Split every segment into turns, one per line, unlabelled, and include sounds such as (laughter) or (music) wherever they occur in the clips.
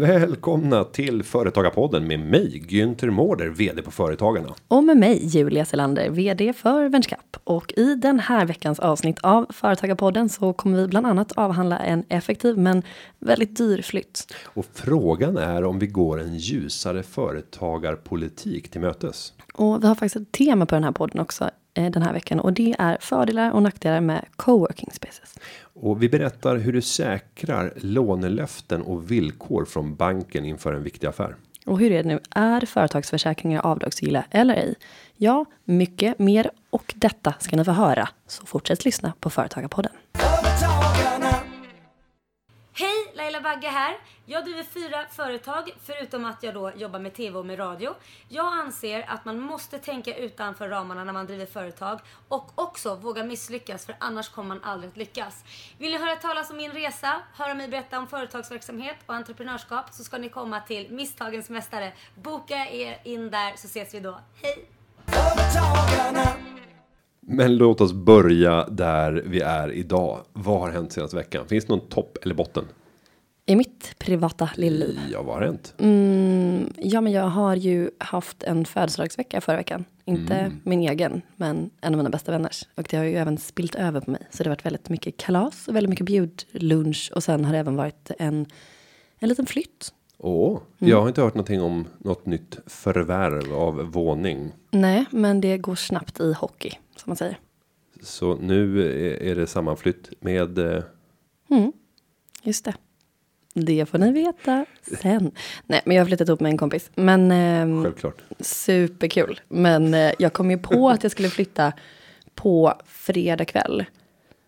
Välkomna till Företagarpodden med mig, Günther Mårder, VD på Företagarna.
Och med mig Julia Selander, VD för Venturecap. Och i den här veckans avsnitt av Företagarpodden så kommer vi bland annat avhandla en effektiv men väldigt dyr flytt.
Och frågan är om vi går en ljusare företagarpolitik till mötes.
Och vi har faktiskt ett tema på den här podden också eh, den här veckan och det är fördelar och nackdelar med coworking spaces.
Och vi berättar hur du säkrar lånelöften och villkor från banken inför en viktig affär.
Och hur är det nu? Är företagsförsäkringar avdragsgilla eller ej? Ja, mycket mer och detta ska ni få höra. Så fortsätt lyssna på Företagarpodden.
Laila Bagge här. Jag driver fyra företag förutom att jag då jobbar med TV och med radio. Jag anser att man måste tänka utanför ramarna när man driver företag och också våga misslyckas för annars kommer man aldrig att lyckas. Vill ni höra talas om min resa, höra mig berätta om företagsverksamhet och entreprenörskap så ska ni komma till Misstagens Mästare. Boka er in där så ses vi då. Hej!
Men låt oss börja där vi är idag. Vad har hänt senaste veckan? Finns det någon topp eller botten?
I mitt privata lillliv.
Ja, vad har hänt?
Mm, ja, men jag har ju haft en födelsedagsvecka förra veckan. Inte min egen, men en av mina bästa vänners. Och det har ju även spilt över på mig. Så det har varit väldigt mycket kalas och väldigt mycket bjudlunch. Och sen har det även varit en, en liten flytt.
Åh, jag har inte hört någonting om något nytt förvärv av våning.
Nej, men det går snabbt i hockey, som man säger.
Så nu är- det sammanflytt med eh,
Just det. Det får ni veta sen. Nej, men jag har flyttat ihop med en kompis. Men ehm,
självklart.
superkul. Men eh, jag kom ju på (laughs) att jag skulle flytta på fredag kväll.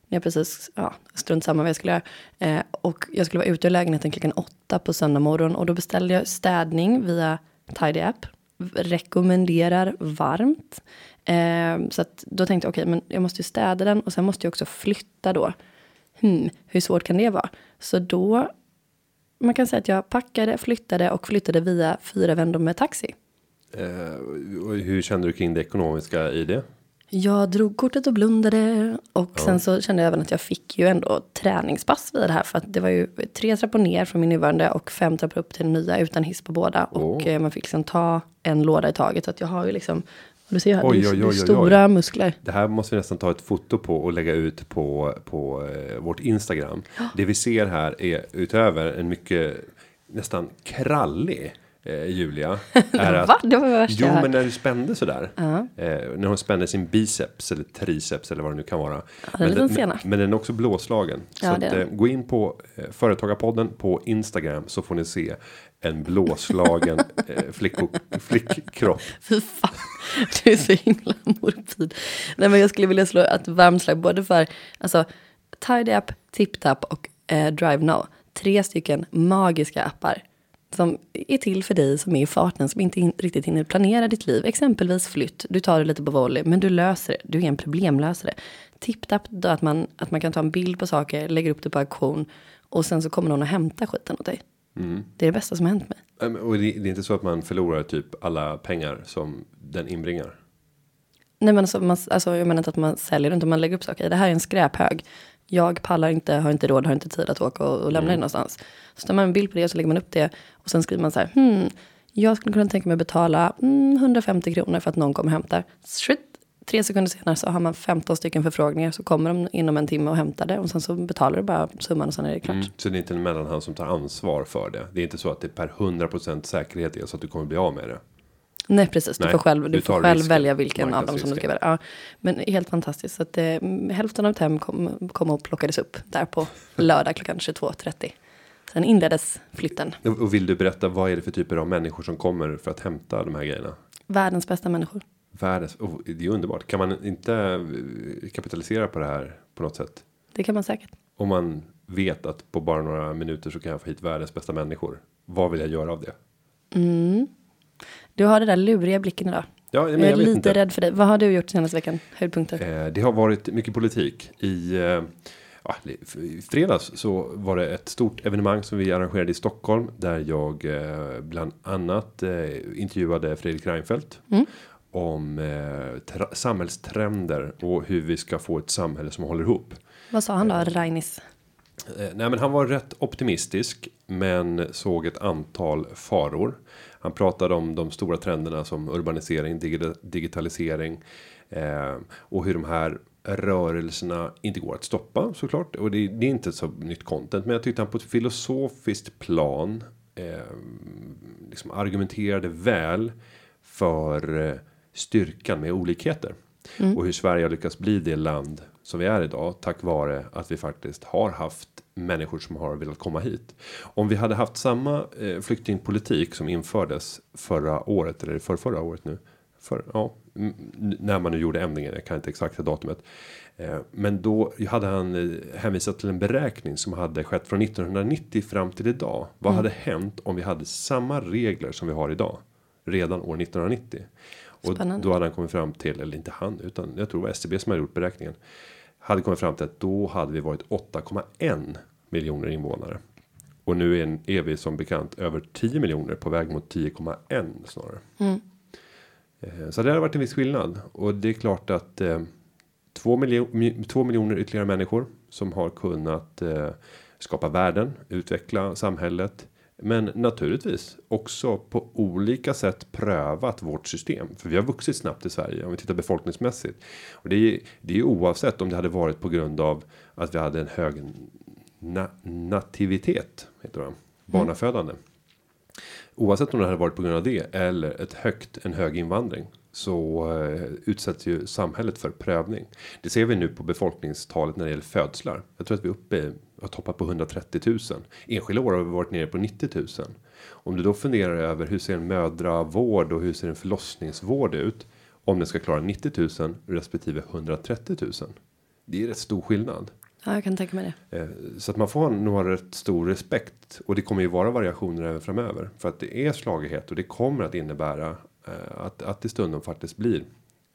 När jag precis, ja, strunt samma vad jag skulle göra. Eh, och jag skulle vara ute ur lägenheten klockan åtta på söndag morgon. Och då beställde jag städning via Tidy App. Rekommenderar varmt. Eh, så att då tänkte jag, okej, men jag måste ju städa den och sen måste jag också flytta då. Hmm, hur svårt kan det vara? Så då, man kan säga att jag packade, flyttade och flyttade via fyra vändor med taxi.
Eh, och hur kände du kring det ekonomiska i det?
Jag drog kortet och blundade och sen så kände jag även att jag fick ju ändå träningspass via det här för att det var ju tre trappor ner från min nuvarande och fem trappor upp till den nya utan hiss på båda och
Åh.
eh, man fick liksom ta en låda i taget så att jag har ju liksom du ser här,
Oj,
det är-
oj, oj,
stora muskler.
Det här måste vi nästan ta ett foto på och lägga ut på på eh, vårt Instagram. Det vi ser här är utöver en mycket nästan krallig eh, Julia. (laughs) Är att,
Va? Det var det värsta
Jo, men när du spände sådär. Eh, när hon spände sin biceps eller triceps eller vad det nu kan vara.
en
men, den,
sena.
men den är också blåslagen.
Ja,
så att, eh, gå in på eh, Företagarpodden på Instagram så får ni se en blåslagen (laughs) eh, flickkropp.
Fy fan, du är så himla morbid. Nej men jag skulle vilja slå ett varmt slag både för alltså Tidy App, TipTap och eh, Drive Now. Tre stycken magiska appar som är till för dig som är i farten, som inte in, riktigt hinner planera ditt liv. Exempelvis flytt, du tar det lite på volley, men du löser det. Du är en problemlösare. TipTap, då att man, att man kan ta en bild på saker, lägger upp det på auktion och sen så kommer någon och hämtar skiten åt dig. Det är det bästa som har hänt mig.
Ähm, Och det, det är inte så att man förlorar typ alla pengar som den inbringar.
Nej men alltså, man, alltså jag menar inte att man säljer utan man lägger upp saker. Det här är en skräphög. Jag pallar inte, har inte råd, har inte tid att åka och, och lämna det någonstans. Så tar man en bild på det och så lägger man upp det. Och sen skriver man så här, hmm, jag skulle kunna tänka mig betala mm, 150 kronor för att någon kommer och hämtar. Shit. Tre sekunder senare så har man 15 stycken förfrågningar. Så kommer de inom en timme och hämtar det. Och sen så betalar du bara summan och sen är det klart.
Mm. Så det är inte en mellanhand som tar ansvar för det. Det är inte så att det per 100% säkerhet är så att du kommer bli av med det.
Nej, precis. Du
Nej,
får själv,
du
du får själv
risken.
välja vilken av dem som du ska välja. Ja, men helt fantastiskt. Så att, eh, hälften av Tem kom, kom och plockades upp där på (laughs) lördag klockan 22.30. Sen inleddes flytten.
Och vill du berätta vad är det för typer av människor som kommer för att hämta de här grejerna?
Världens bästa människor.
Världens, oh, det är underbart. Kan man inte eh, kapitalisera på det här på något sätt?
Det kan man säkert.
Om man vet att på bara några minuter så kan jag få hit världens bästa människor. Vad vill jag göra av det?
Du har den där luriga blicken idag.
Ja, men
jag är
jag vet
lite
inte.
rädd för dig. Vad har du gjort senaste veckan? Höjdpunkter?
Eh, det har varit mycket politik i. Eh, ja, i fredags så var det ett stort evenemang som vi arrangerade i Stockholm där jag eh, bland annat eh, intervjuade Fredrik Reinfeldt om eh, samhällstrender och hur vi ska få ett samhälle som håller ihop.
Vad sa han då, Rainis?
Eh, nej, men han var rätt optimistisk, men såg ett antal faror. Han pratade om de stora trenderna som urbanisering, digi- digitalisering eh, och hur de här rörelserna inte går att stoppa såklart. Och det, det är inte så nytt content, men jag tyckte han på ett filosofiskt plan eh, liksom argumenterade väl för eh, styrkan med olikheter. Och hur Sverige har lyckats bli det land som vi är idag tack vare att vi faktiskt har haft människor som har velat komma hit. Om vi hade haft samma eh, flyktingpolitik som infördes förra året eller för förra året nu. För, ja, mm, när man nu gjorde ändringen, jag kan inte exakta datumet. Eh, men då hade han eh, hänvisat till en beräkning som hade skett från 1990 fram till idag. Vad hade hänt om vi hade samma regler som vi har idag? Redan år 1990. Och
Spännande.
då hade han kommit fram till, eller inte han, utan jag tror det var SCB som hade gjort beräkningen. Hade kommit fram till att då hade vi varit 8,1 miljoner invånare. Och nu är, är vi som bekant över 10 miljoner på väg mot 10,1 snarare. Eh, Så det har varit en viss skillnad. Och det är klart att eh, två, miljo mi- två miljoner ytterligare människor som har kunnat eh, skapa värden, utveckla samhället. Men naturligtvis också på olika sätt prövat vårt system. För vi har vuxit snabbt i Sverige om vi tittar befolkningsmässigt. Och det är, det är oavsett om det hade varit på grund av att vi hade en hög na nativitet. Heter det, barnafödande. Oavsett om det hade varit på grund av det eller ett högt, en hög invandring. Så eh, utsätts ju samhället för prövning. Det ser vi nu på befolkningstalet när det gäller födslar. Jag tror att vi är uppe, har toppat på 130 000. Enskilda år har vi varit nere på 90 000. Om du då funderar över hur ser en mödravård och hur ser en förlossningsvård ut. Om den ska klara 90 000 respektive 130 000. Det är rätt stor skillnad.
Ja, jag kan tänka mig det.
Eh, Så att man får nog ha rätt stor respekt. Och det kommer ju vara variationer även framöver. För att det är slagighet och det kommer att innebära eh, att, att det stundom faktiskt blir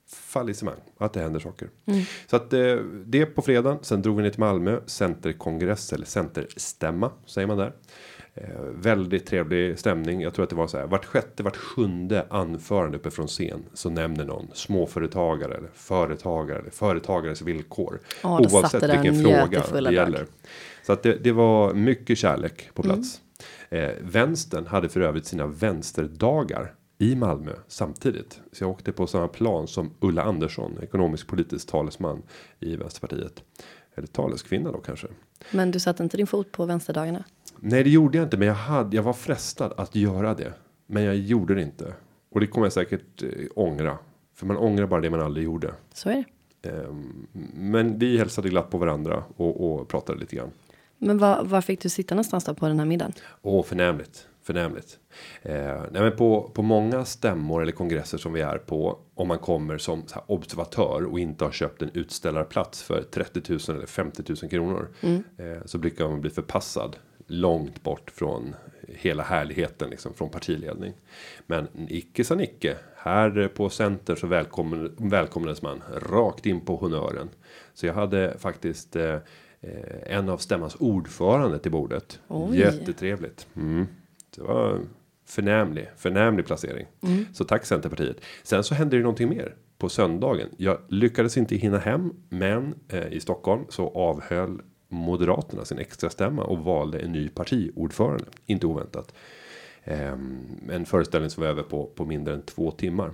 fallissemang. Att det händer saker. Så att eh, det på fredag. Sen drog vi ner till Malmö. Centerkongress eller centerstämma säger man där. Eh, väldigt trevlig stämning. Jag tror att det var så här. Vart sjätte, vart sjunde anförande uppe från scen. Så nämner någon småföretagare eller företagare eller företagares villkor.
Satt
oavsett vilken fråga det gäller. Så att det, det var mycket kärlek på plats. Eh, vänstern hade för övrigt sina vänsterdagar i Malmö samtidigt. Så jag åkte på samma plan som Ulla Andersson, ekonomisk politisk talesman i Vänsterpartiet. Eller taleskvinna då kanske.
Men du satte inte din fot på vänsterdagarna?
Nej, det gjorde jag inte, men jag hade. Jag var frestad att göra det, men jag gjorde det inte. Och det kommer jag säkert eh, ångra, för man ångrar bara det man aldrig gjorde.
Så är det.
Ehm, men vi hälsade glatt på varandra och, och pratade lite grann.
Men var, var fick du sitta någonstans då på den här middagen?
Åh, förnämligt. Förnämligt. Eh, nej, men på, på många stämmor eller kongresser som vi är på. Om man kommer som observatör och inte har köpt en utställarplats för 30 000 eller 50 000 kronor. Eh, så brukar man bli förpassad långt bort från hela härligheten liksom från partiledning. Men icke sa Nicke. Här på Center så välkommen, välkomnades man rakt in på honören. Så jag hade faktiskt eh, eh, en av stämmans ordförande till bordet.
Oj.
Jättetrevligt. Mm. Det var förnämlig, förnämlig placering. Så tack Centerpartiet. Sen så hände det någonting mer på söndagen. Jag lyckades inte hinna hem, men eh, i Stockholm så avhöll Moderaterna sin extra stämma och valde en ny partiordförande. Inte oväntat. Ehm, en föreställning som var över på, på mindre än två timmar.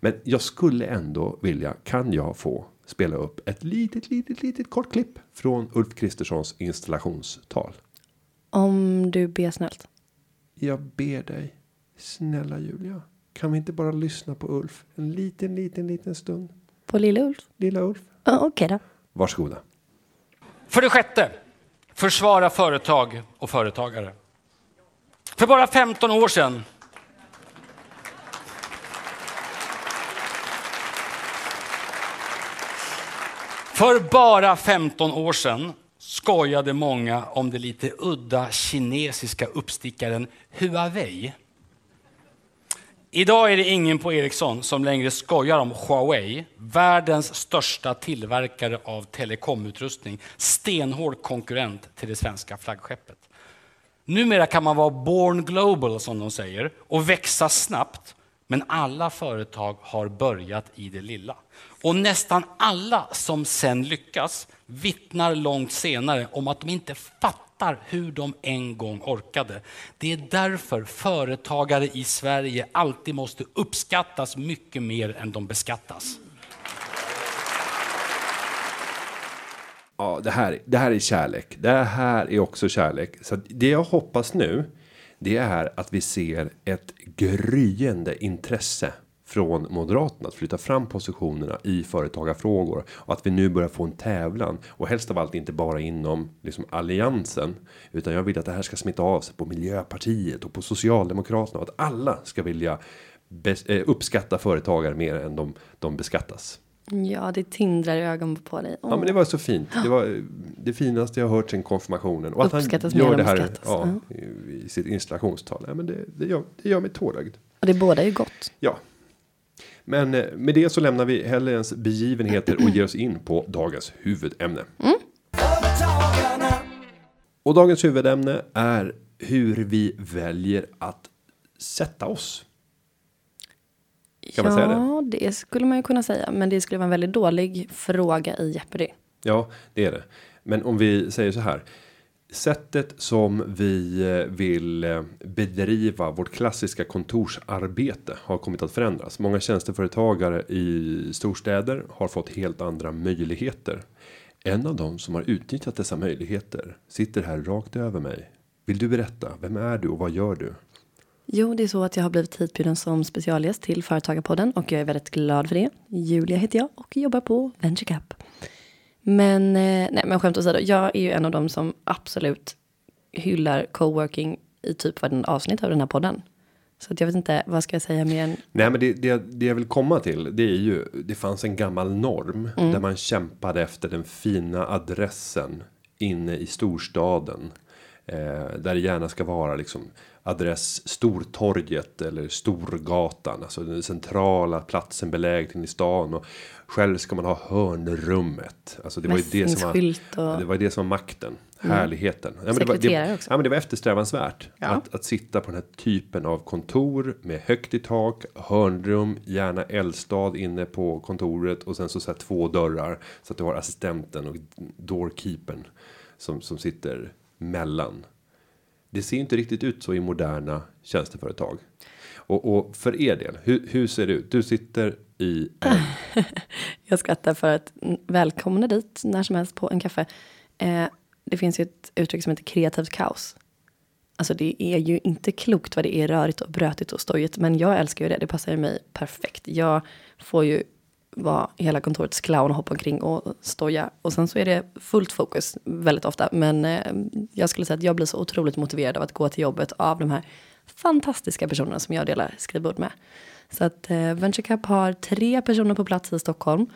Men jag skulle ändå vilja, kan jag få spela upp ett litet, litet, litet kort klipp från Ulf Kristerssons installationstal.
Om du ber snällt.
Jag ber dig, snälla Julia. Kan vi inte bara lyssna på Ulf en liten, liten, liten stund?
På Lilla Ulf?
Lilla Ulf.
Ja, Okej då.
Varsågoda.
För det sjätte, försvara företag och företagare. För bara 15 år sedan För bara 15 år sedan skojade många om det lite udda kinesiska uppstickaren Huawei. Idag är det ingen på Ericsson som längre skojar om Huawei, världens största tillverkare av telekomutrustning, stenhård konkurrent till det svenska flaggskeppet. Numera kan man vara born global som de säger och växa snabbt. Men alla företag har börjat i det lilla. Och nästan alla som sen lyckas vittnar långt senare om att de inte fattar hur de en gång orkade. Det är därför företagare i Sverige alltid måste uppskattas mycket mer än de beskattas.
Ja, det här, det här är kärlek. Det här är också kärlek. Så det jag hoppas nu, det är att vi ser ett gryende intresse från Moderaterna att flytta fram positionerna i företagarfrågor och att vi nu börjar få en tävlan och helst av allt inte bara inom liksom alliansen utan jag vill att det här ska smitta av sig på Miljöpartiet och på Socialdemokraterna och att alla ska vilja eh, uppskatta företagare mer än de, de beskattas.
Ja, det tindrar i ögonen på dig.
Ja, men det var så fint. Det var det finaste jag hört sen konfirmationen och att han
Uppskattas mer
gör det här ja, i, i sitt installationstal. Ja, men det, det gör det gör mig tårögd.
Och det båda är ju gott.
Ja. Men eh, med det så lämnar vi helgens begivenheter och ger oss in på dagens huvudämne.
Företagarna.
Och dagens huvudämne är hur vi väljer att sätta oss. Kan man
ja,
säga det?
det skulle man ju kunna säga. Men det skulle vara en väldigt dålig fråga i Jeopardy.
Ja, det är det. Men om vi säger så här. Sättet som vi eh, vill eh, bedriva vårt klassiska kontorsarbete har kommit att förändras. Många tjänsteföretagare i storstäder har fått helt andra möjligheter. En av dem som har utnyttjat dessa möjligheter sitter här rakt över mig. Vill du berätta? Vem är du och vad gör du?
Jo, det är så att jag har blivit hitbjuden som specialgäst till Företagarpodden och jag är väldigt glad för det. Julia heter jag och jobbar på VentureCap. Men, eh, nej, men skämt åsido, jag är ju en av dem som absolut hyllar coworking i typ varje avsnitt av den här podden. Så att jag vet inte, vad ska jag säga mer än
Nej, men det, det, det jag vill komma till, det är ju, det fanns en gammal norm där man kämpade efter den fina adressen inne i storstaden. Eh, där det gärna ska vara liksom adress Stortorget eller Storgatan, alltså den centrala platsen belägen i stan och själv ska man ha hörnrummet. Alltså det var ju det som var,
och-
det var det som var makten, härligheten. Ja, men det, var, det,
också.
ja, men det var eftersträvansvärt
Ja.
att, att sitta på den här typen av kontor med högt i tak, hörnrum, gärna eldstad inne på kontoret och sen så, så här två dörrar så att du har assistenten och doorkeepern som som sitter mellan. Det ser inte riktigt ut så i moderna tjänsteföretag. Och, och för er del, hur, hur ser det ut? Du sitter i en, (laughs)
Jag skrattar för att välkomna dit när som helst på en kaffe. Eh, det finns ju ett uttryck som heter kreativt kaos. Alltså det är ju inte klokt vad det är rörigt och brötigt och stojigt. Men jag älskar ju det, det passar ju mig perfekt. Jag får ju vara hela kontorets clown och hoppa omkring och stoja. Och sen så är det fullt fokus väldigt ofta. Men eh, jag skulle säga att jag blir så otroligt motiverad av att gå till jobbet av de här fantastiska personerna som jag delar skrivbord med. Så att eh, VentureCap har tre personer på plats i Stockholm.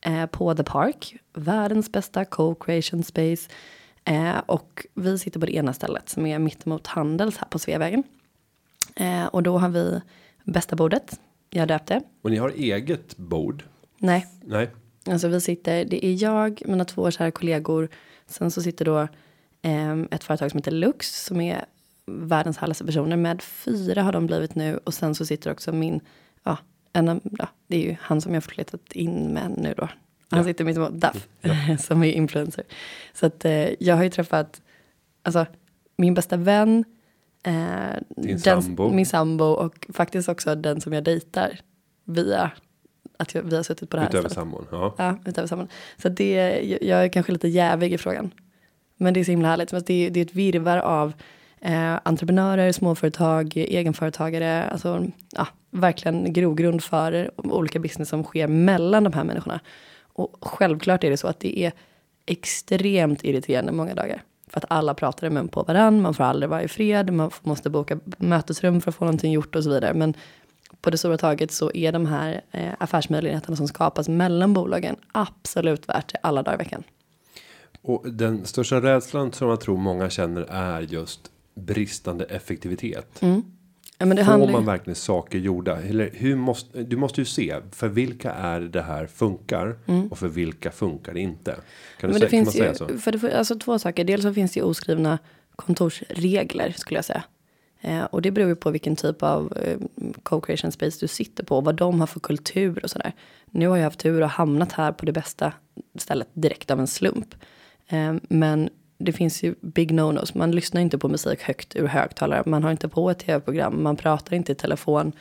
Eh, på The Park, världens bästa co-creation space. Eh, och vi sitter på det ena stället som är mittemot Handels här på Sveavägen. Eh, och då har vi bästa bordet. Jag döpte.
och ni har eget bord.
Nej,
Nej,
Alltså vi sitter, det är jag, mina två kära kollegor. Sen så sitter då ehm, ett företag som heter Lux som är världens härligaste personer. Med fyra har de blivit nu och sen så sitter också min, ja, en av, ja det är ju han som jag har flyttat in med nu då. Han
Ja.
sitter mitt emot Duff (laughs) som är influencer. Så att eh, jag har ju träffat, alltså min bästa vän. Eh, den,
sambo.
Min sambo och faktiskt också den som jag dejtar. Via att jag, vi har suttit på det här
utöver sambon. Ja.
Ja, utöver samman. Så det, jag- är kanske lite jävig i frågan. Men det är så himla härligt. Men Det är, det är ett virvar av eh, entreprenörer, småföretag, egenföretagare. Alltså, ja, verkligen grogrund för olika business som sker mellan de här människorna. Och självklart är det så att det är extremt irriterande många dagar. För att alla pratar i mun på varann, man får aldrig vara i fred, man måste boka mötesrum för att få någonting gjort och så vidare. Men på det stora taget så är de här eh, affärsmöjligheterna som skapas mellan bolagen absolut värt det alla dagar i veckan.
Och den största rädslan som jag tror många känner är just bristande effektivitet.
Ja, men det
Får
handlar
man verkligen saker gjorda? Eller hur måste, du måste ju se, för vilka är det här funkar och för vilka funkar det inte? Kan, du
Mm. Men
säga,
det
kan man
finns
säga
ju,
så?
för det, alltså två saker. Dels så finns det ju oskrivna kontorsregler skulle jag säga. Eh, och det beror ju på vilken typ av eh, co-creation space du sitter på. Vad de har för kultur och sådär. Nu har jag haft tur och hamnat här på det bästa stället direkt av en slump. Eh, men det finns ju big no-nos. Man lyssnar inte på musik högt ur högtalare. Man har inte på ett tv-program. Man pratar inte i telefon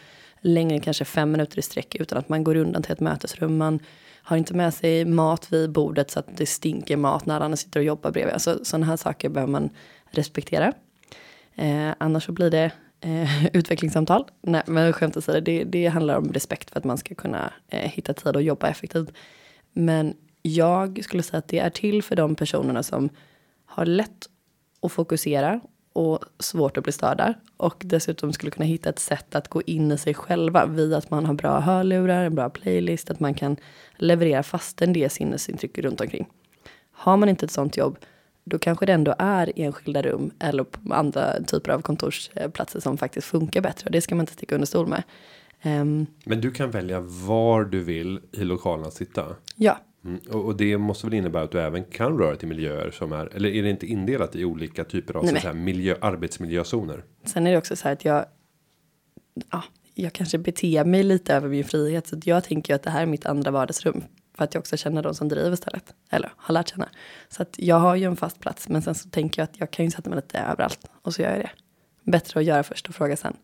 längre än kanske fem minuter i sträck utan att man går undan till ett mötesrum. Man har inte med sig mat vid bordet så att det stinker mat när andra sitter och jobbar bredvid. Alltså, sådana här saker behöver man respektera. Eh, annars så blir det eh, (laughs) utvecklingssamtal. Nej, men skämt åsido, det, det handlar om respekt för att man ska kunna eh, hitta tid och jobba effektivt. Men jag skulle säga att det är till för de personerna som har lätt att fokusera och svårt att bli störda. Och dessutom skulle kunna hitta ett sätt att gå in i sig själva via att man har bra hörlurar, en bra playlist, att man kan leverera fastän det är sinnesintryck runt omkring. Har man inte ett sånt jobb, då kanske det ändå är enskilda rum eller på andra typer av kontorsplatser som faktiskt funkar bättre. Och det ska man inte sticka under stol med. Ehm,
Men du kan välja var du vill i lokalen att sitta.
ja,
Mm. Och, och det måste väl innebära att du även kan röra till miljöer som är eller är det inte indelat i olika typer av
Nej,
så säga, miljö arbetsmiljözoner?
Sen är det också så här att jag, ja, jag kanske beter mig lite över min frihet. Så jag tänker ju att det här är mitt andra vardagsrum. För att jag också känner de som driver stället. Eller har lärt känna. Så att jag har ju en fast plats. Men sen så tänker jag att jag kan ju sätta mig lite överallt. Och så gör jag det. Bättre att göra först och fråga sen.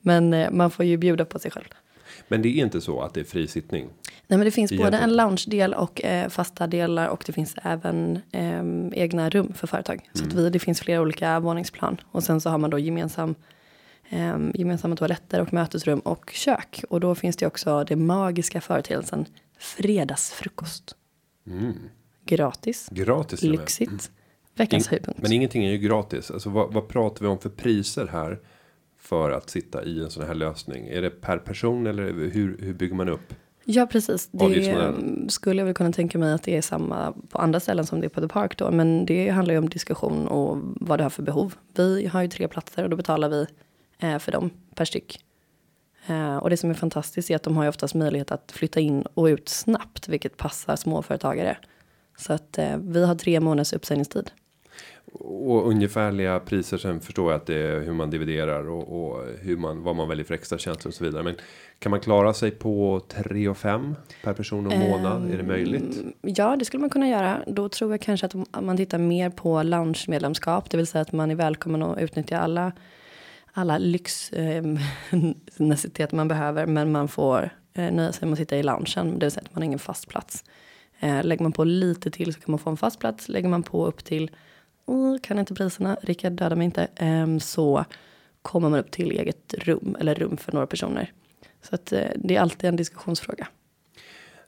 Men eh, man får ju bjuda på sig själv.
Men det är inte så att det är fri sittning.
Nej men det finns både en lounge-del och eh, fasta delar och det finns även ehm, egna rum för företag. Så att vi, det finns flera olika våningsplan. Och sen så har man då gemensam, ehm, gemensamma toaletter och mötesrum och kök. Och då finns det också det magiska företeelsen fredagsfrukost. Gratis,
Gratis med.
lyxigt, veckans
In-
höjdpunkt.
Men ingenting är ju gratis. Alltså vad, vad pratar vi om för priser här? För att sitta i en sån här lösning. Är det per person eller hur, hur bygger man upp?
Ja, precis. Det skulle jag väl kunna tänka mig att det är samma på andra ställen som det är på The Park då. Men det handlar ju om diskussion och vad du har för behov. Vi har ju tre platser och då betalar vi eh, för dem per styck. Eh, och det som är fantastiskt är att de har ju oftast möjlighet att flytta in och ut snabbt, vilket passar småföretagare. Så att eh, vi har tre månaders uppsägningstid.
Och ungefärliga priser sen förstår jag att det är hur man dividerar och, och hur man vad man väljer för extra tjänster och så vidare. Men kan man klara sig på 3 och 5 per person och månad? är det möjligt?
Ja, det skulle man kunna göra. Då tror jag kanske att man tittar mer på lounge-medlemskap, det vill säga att man är välkommen att utnyttja alla, alla lyxnecessiteter eh, (laughs) man behöver, men man får eh, nöja sig med att sitta i loungen, det vill säga att man har ingen fast plats. Eh, lägger man på lite till så kan man få en fast plats. Lägger man på upp till, oh, kan inte priserna, Rickard döda mig inte, eh, så kommer man upp till eget rum, eller rum för några personer. Så att eh, det är alltid en diskussionsfråga.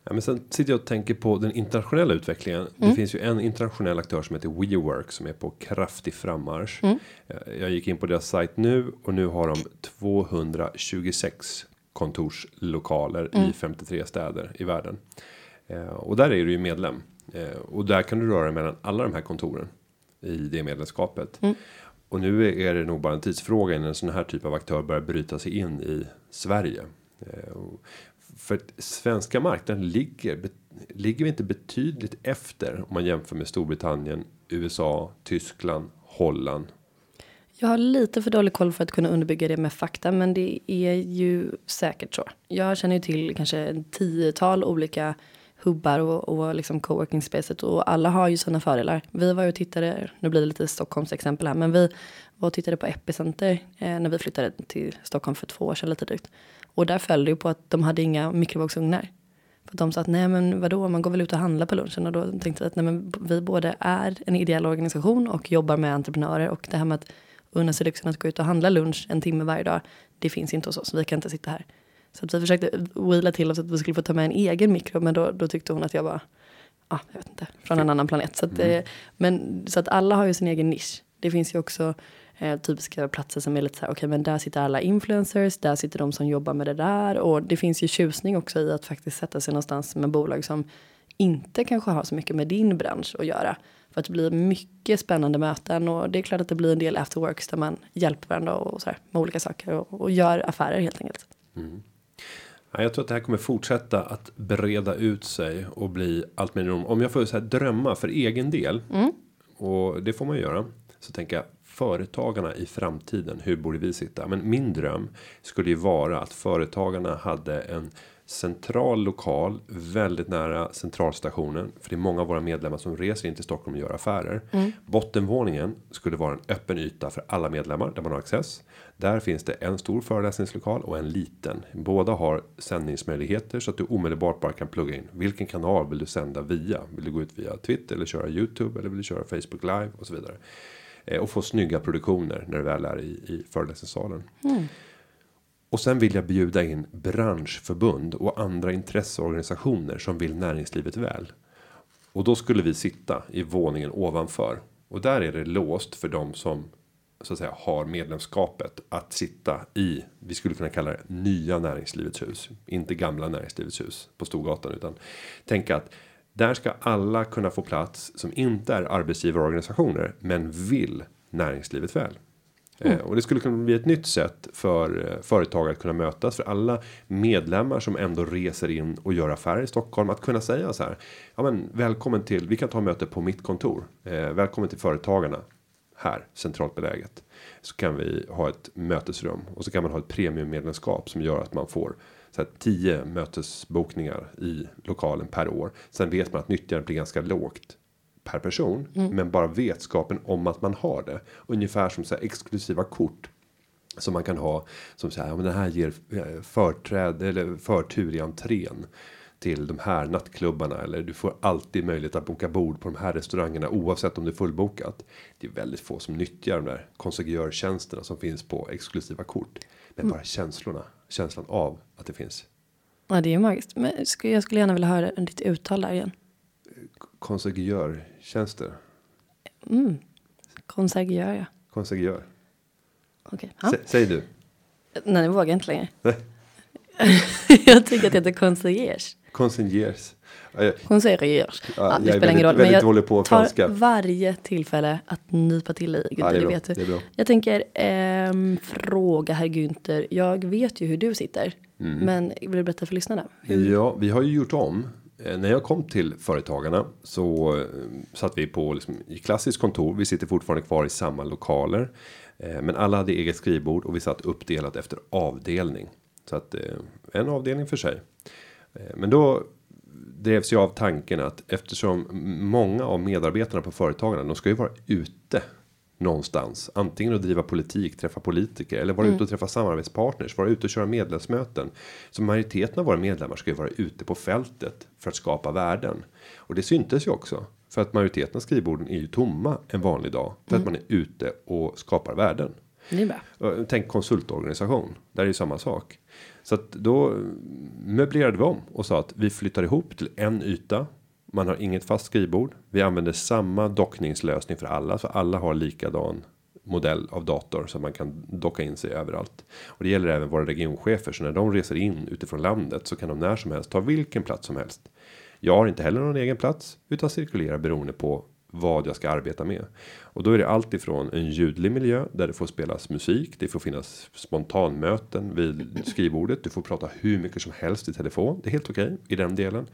Ja, men sen sitter jag och tänker på den internationella utvecklingen. Det finns ju en internationell aktör som heter WeWork som är på kraftig frammarsch. Eh, Jag gick in på deras sajt nu och nu har de 226 kontorslokaler i 53 städer i världen. Eh, Och där är du ju medlem Eh, och där kan du röra dig mellan alla de här kontoren i det medlemskapet. Och nu är det nog bara en tidsfråga innan en sån här typ av aktör börjar bryta sig in i Sverige. För att svenska marknaden ligger, ligger vi inte betydligt efter om man jämför med Storbritannien, USA, Tyskland, Holland.
Jag har lite för dålig koll för att kunna underbygga det med fakta, men det är ju säkert så. Jag känner ju till kanske en tiotal olika hubbar och, och liksom coworking spacet och alla har ju sina fördelar. Vi var ju och tittade, nu blir det lite Stockholms exempel här, men vi var och tittade på Epicenter eh, när vi flyttade till Stockholm för två år sedan lite drygt. Och där föll det ju på att de hade inga mikrovågsugnar. För de sa att nej men vadå, man går väl ut och handlar på lunchen. Och då tänkte jag att nej men vi både är en ideell organisation och jobbar med entreprenörer. Och det här med att unna sig lyxen att gå ut och handla lunch en timme varje dag. Det finns inte hos oss, vi kan inte sitta här. Så att vi försökte wheela till oss att vi skulle få ta med en egen mikro. Men då, då tyckte hon att jag var, ja jag vet inte, från en annan planet. Så att, eh, men, så att alla har ju sin egen nisch. Det finns ju också eh, typiska platser som är lite så här, okej men där sitter alla influencers, där sitter de som jobbar med det där. Och det finns ju tjusning också i att faktiskt sätta sig någonstans med bolag som inte kanske har så mycket med din bransch att göra. För att det blir mycket spännande möten och det är klart att det blir en del afterworks där man hjälper varandra och så här, med olika saker och, och gör affärer helt enkelt.
Ja, jag tror att det här kommer fortsätta att breda ut sig och bli allt mer. Om jag får så här drömma för egen del. Och det får man göra. Så tänker jag företagarna i framtiden. Hur borde vi sitta? Men min dröm skulle ju vara att företagarna hade en central lokal väldigt nära centralstationen. För det är många av våra medlemmar som reser in till Stockholm och gör affärer. Bottenvåningen skulle vara en öppen yta för alla medlemmar där man har access. Där finns det en stor föreläsningslokal och en liten. Båda har sändningsmöjligheter så att du omedelbart bara kan plugga in. Vilken kanal vill du sända via? Vill du gå ut via Twitter eller köra Youtube eller vill du köra Facebook live och så vidare. Eh, och få snygga produktioner när du väl är i, i föreläsningssalen. Och sen vill jag bjuda in branschförbund och andra intresseorganisationer som vill näringslivet väl. Och då skulle vi sitta i våningen ovanför. Och där är det låst för de som så att säga har medlemskapet att sitta i. Vi skulle kunna kalla det nya näringslivets hus. Inte gamla näringslivets hus på Storgatan utan tänka att där ska alla kunna få plats som inte är arbetsgivarorganisationer men vill näringslivet väl. Eh, och det skulle kunna bli ett nytt sätt för eh, företag att kunna mötas för alla medlemmar som ändå reser in och gör affärer i Stockholm att kunna säga så här. Ja, men välkommen till. Vi kan ta möte på mitt kontor. Eh, välkommen till företagarna här centralt beläget så kan vi ha ett mötesrum och så kan man ha ett premiummedlemskap som gör att man får så här 10 mötesbokningar i lokalen per år. Sen vet man att nyttjandet blir ganska lågt per person, men bara vetskapen om att man har det. Ungefär som så här exklusiva kort som man kan ha som säger ja, men den här ger eh, företräde eller förtur i entrén till de här nattklubbarna eller du får alltid möjlighet att boka bord på de här restaurangerna oavsett om det är fullbokat. Det är väldigt få som nyttjar de där konsegörtjänsterna som finns på exklusiva kort. Men bara känslorna, känslan av att det finns
Ja, det är ju magiskt. Men jag skulle gärna vilja höra ditt uttal där igen.
konsegörtjänster.
Konsergör ja.
Konsegör.
Okej. Ja.
Sä, säg du.
Nej, det vågar jag inte längre. (laughs) Jag tycker att det heter concierge.
Consigliers.
Concierge.
Ja,
det spelar ingen roll. Men jag tar varje tillfälle att nypa till i. Günther,
Ja, det
vet du. Jag tänker ehm, fråga herr Günther. Jag vet ju hur du sitter.
Mm.
Men vill du berätta för lyssnarna? Hur?
Ja, vi har ju gjort om. Eh, När jag kom till företagarna så eh, satt vi på liksom, i klassiskt kontor. Vi sitter fortfarande kvar i samma lokaler, eh, men alla hade eget skrivbord och vi satt uppdelat efter avdelning så att en avdelning för sig. Eh, men då drevs jag av tanken att eftersom många av medarbetarna på företagarna, de ska ju vara ute någonstans. Antingen att driva politik, träffa politiker eller vara ute och träffa samarbetspartners, vara ute och köra medlemsmöten. Så majoriteten av våra medlemmar ska ju vara ute på fältet för att skapa värden. Och det syntes ju också. För att majoriteten av skrivborden är ju tomma en vanlig dag. För att man är ute och skapar värden.
Det är bra.
Tänk konsultorganisation. Där är ju samma sak. Så att då möblerade vi om och sa att vi flyttar ihop till en yta. Man har inget fast skrivbord. Vi använder samma dockningslösning för alla så alla har likadan modell av dator så man kan docka in sig överallt. Och det gäller även våra regionchefer så när de reser in utifrån landet så kan de när som helst ta vilken plats som helst. Jag har inte heller någon egen plats utan cirkulerar beroende på vad jag ska arbeta med. Och då är det allt ifrån en ljudlig miljö där det får spelas musik. Det får finnas spontanmöten vid (laughs) skrivbordet. Du får prata hur mycket som helst i telefon. Det är helt okej i den delen.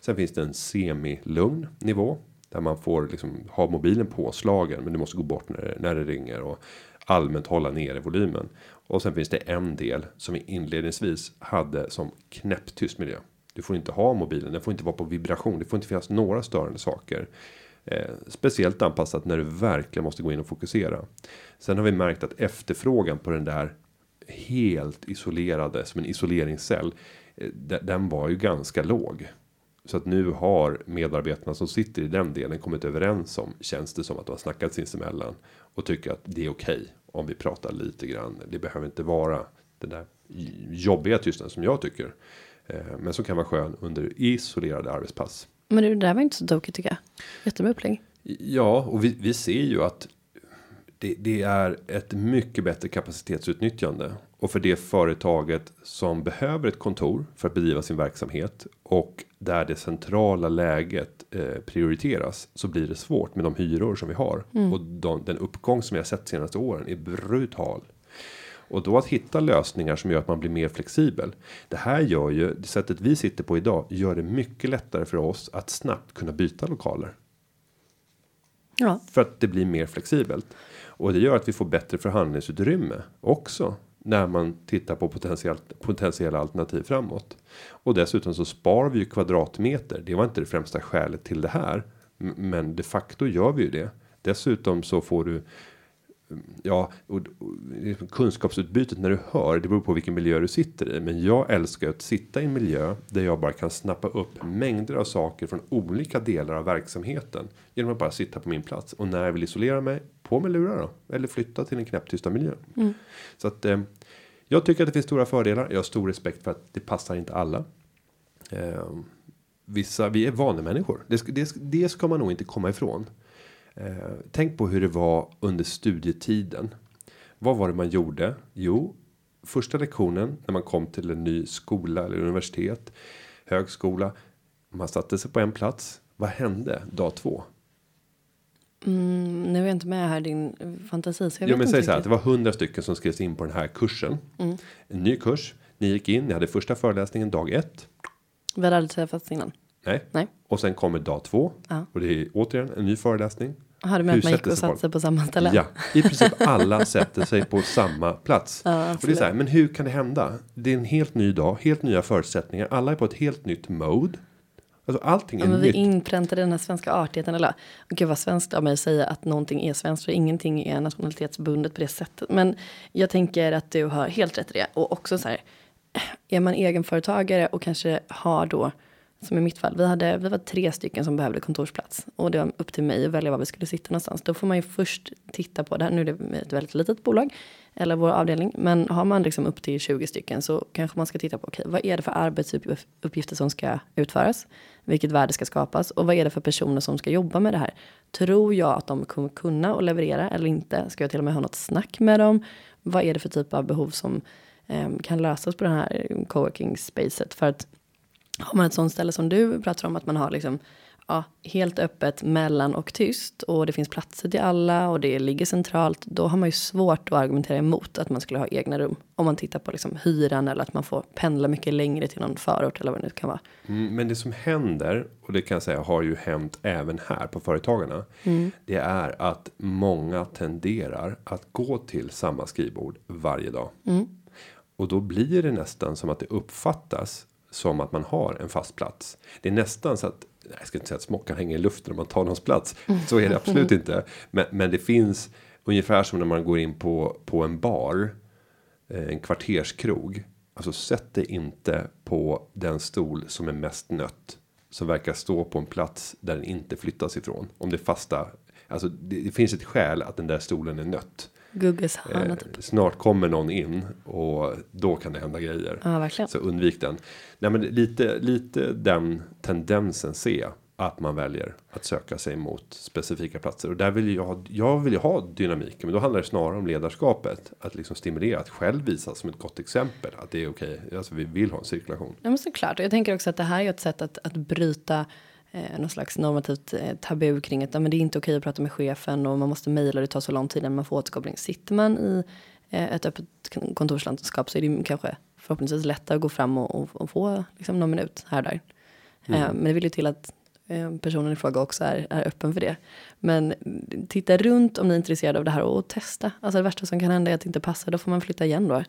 Sen finns det en semi-lugn nivå. Där man får liksom ha mobilen påslagen. Men du måste gå bort när, det- när det ringer. Och allmänt hålla nere volymen. Och sen finns det en del som vi inledningsvis hade som knäpptyst miljö. Du får inte ha mobilen, den får inte vara på vibration, det får inte finnas några störande saker. Eh, speciellt anpassat när du verkligen måste gå in och fokusera. Sen har vi märkt att efterfrågan på den där helt isolerade som en isoleringscell. Eh, den var ju ganska låg. Så att nu har medarbetarna som sitter i den delen kommit överens om känns det som att de har snackat sinsemellan och tycker att det är okej om vi pratar lite grann. Det behöver inte vara den där jobbiga tystnaden som jag tycker. Eh, men som kan vara skön under isolerade arbetspass.
Men det där var inte så tokigt tycker jag. Jättebra upplägg.
Ja, och vi, vi ser ju att det, det är ett mycket bättre kapacitetsutnyttjande. och för det företaget som behöver ett kontor för att bedriva sin verksamhet och där det centrala läget eh, prioriteras så blir det svårt med de hyror som vi har och de, den uppgång som vi har sett senaste åren är brutal. Och då att hitta lösningar som gör att man blir mer flexibel. Det här gör ju det sättet vi sitter på idag gör det mycket lättare för oss att snabbt kunna byta lokaler.
Ja,
För att det blir mer flexibelt. Och det gör att vi får bättre förhandlingsutrymme också. När man tittar på potentiellt, potentiella alternativ framåt. Och dessutom så sparar vi ju kvadratmeter. Det var inte det främsta skälet till det här. Men de facto gör vi ju det. Dessutom så får du Ja, och, och, kunskapsutbytet när du hör, det beror på vilken miljö du sitter i. Men jag älskar att sitta i en miljö där jag bara kan snappa upp mängder av saker från olika delar av verksamheten. Genom att bara sitta på min plats. Och när jag vill isolera mig, på med lurar då. Eller flytta till en knäpptysta miljö. Så att eh, jag tycker att det finns stora fördelar. Jag har stor respekt för att det passar inte alla. Eh, vissa, vi är vanemänniskor. Det, det, det ska man nog inte komma ifrån. Eh, tänk på hur det var under studietiden. Vad var det man gjorde? Jo, första lektionen när man kom till en ny skola eller universitet, högskola. Man satte sig på en plats. Vad hände dag två?
mm, nu är jag inte med här din fantasi. Så jag
Jo, men säg så här att det var hundra stycken som skrevs in på den här kursen. En ny kurs. Ni gick in, ni hade första föreläsningen dag ett.
Vi hade aldrig träffats innan.
Nej.
Nej.
Och sen kommer dag två.
Ja.
Och det är återigen en ny föreläsning.
Har du med att man gick och satte sig på samma ställe?
Ja, i princip alla sätter sig på samma plats.
Ja,
och det är så här, men hur kan det hända? Det är en helt ny dag, helt nya förutsättningar. Alla är på ett helt nytt mode. Alltså allting är
Ja, men vi
nytt.
inpräntade den här svenska artigheten. Eller, gud vad svenskt av mig att säga att någonting är svenskt. För ingenting är nationalitetsbundet på det sättet. Men jag tänker att du har helt rätt i det. Och också så här. Är man egenföretagare och kanske har då. Som i mitt fall. Vi, hade, vi var tre stycken som behövde kontorsplats. Och det var upp till mig att välja var vi skulle sitta någonstans. Då får man ju först titta på det här. Nu är det ett väldigt litet bolag. Eller vår avdelning. Men har man liksom upp till 20 stycken så kanske man ska titta på. Okej, vad är det för arbetsuppgifter som ska utföras? Vilket värde ska skapas? Och vad är det för personer som ska jobba med det här? Tror jag att de kommer kunna och leverera eller inte? Ska jag till och med ha något snack med dem? Vad är det för typ av behov som eh, kan lösas på det här coworking spacet? För att har man ett sånt ställe som du pratar om att man har liksom ja, helt öppet mellan och tyst och det finns platser till alla och det ligger centralt. Då har man ju svårt att argumentera emot att man skulle ha egna rum. Om man tittar på liksom hyran eller att man får pendla mycket längre till någon förort eller vad det nu kan vara.
Mm, men det som händer och det kan jag säga har ju hänt även här på företagarna. Det är att många tenderar att gå till samma skrivbord varje dag. Och då blir det nästan som att det uppfattas som att man har en fast plats. Det är nästan så att nej, jag ska inte säga att smockan hänger i luften om man tar någons plats. Så är det absolut (laughs) inte. Men, men det finns ungefär som när man går in på på en bar. eh, En kvarterskrog. Alltså sätt dig inte på den stol som är mest nött. Som verkar stå på en plats där den inte flyttas ifrån. Om det är fasta. Alltså det, det finns ett skäl att den där stolen är nött.
Gugges hörna
Eh,
typ.
snart kommer någon in och då kan det hända grejer.
Ja, verkligen.
Så undvik den. Nej, men lite lite den tendensen ser jag att man väljer att söka sig mot specifika platser och där vill jag. Jag vill ju ha dynamik, men då handlar det snarare om ledarskapet att liksom stimulera att själv visa som ett gott exempel att det är okej. Alltså, vi vill ha en cirkulation.
Ja, men såklart. Och jag tänker också att det här är ett sätt att, att bryta eh, någon slags normativt eh, tabu kring att ja, men det är inte okej att prata med chefen och man måste mejla det tar så lång tid innan man får återkoppling. Sitter man i eh, ett öppet kon- kontorslandskap så är det kanske förhoppningsvis lättare att gå fram och, och, och få liksom, någon minut här och där. Eh, men det vill ju till att eh, personen i fråga också är, är öppen för det. Men titta runt om ni är intresserade av det här och testa. Alltså det värsta som kan hända är att det inte passar, då får man flytta igen då.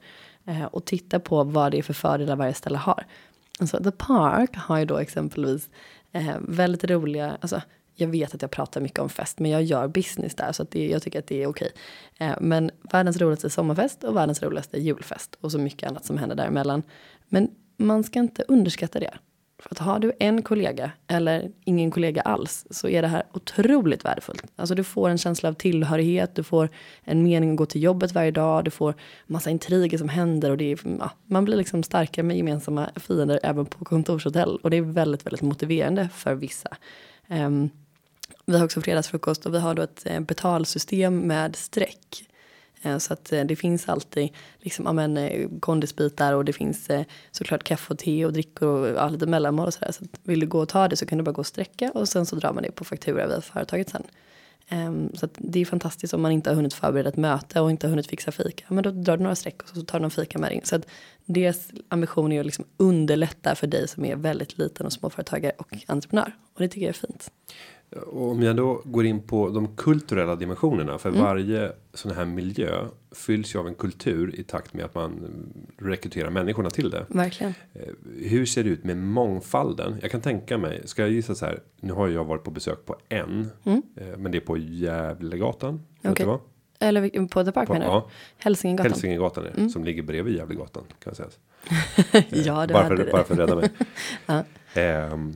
Eh, och titta på vad det är för fördelar varje ställe har. Alltså The Park har ju då exempelvis eh, väldigt roliga, alltså jag vet att jag pratar mycket om fest, men jag gör business där så att det, jag tycker att det är okej. Eh, men världens roligaste sommarfest och världens roligaste julfest och så mycket annat som händer däremellan. Men man ska inte underskatta det. För att har du en kollega eller ingen kollega alls så är det här otroligt värdefullt. Alltså du får en känsla av tillhörighet, du får en mening att gå till jobbet varje dag, du får massa intriger som händer och det är, ja, man blir liksom starkare med gemensamma fiender även på kontorshotell och det är väldigt, väldigt motiverande för vissa. Um, vi har också fredagsfrukost och vi har då ett eh, betalsystem med streck. Eh, så att eh, det finns alltid liksom, amen, eh, kondisbitar och det finns såklart kaffe och te och drickor och ja, lite mellanmål och sådär. Så att vill du gå och ta det så kan du bara gå och sträcka och sen så drar man det på faktura via företaget sen. Ehm, så att det är fantastiskt om man inte har hunnit förbereda ett möte och inte har hunnit fixa fika. Men då drar du några streck och så tar du någon fika med dig. Så att deras ambition är att liksom underlätta för dig som är väldigt liten och småföretagare och entreprenör. Och det tycker jag är fint.
Om jag då går in på de kulturella dimensionerna för varje sån här miljö fylls ju av en kultur i takt med att man rekryterar människorna till det.
Verkligen.
Eh, Hur ser det ut med mångfalden? Jag kan tänka mig, ska jag gissa så här, nu har jag varit på besök på en, eh, men det är på Gävlegatan. vad?
Eller på The Park
På-
menar du?
ja.
Hälsingegatan.
Hälsingegatan är det, som ligger bredvid Gävlegatan kan jag säga. (laughs)
ja, det
bara,
hade
för,
det.
bara för att rädda mig. (laughs) Ehm,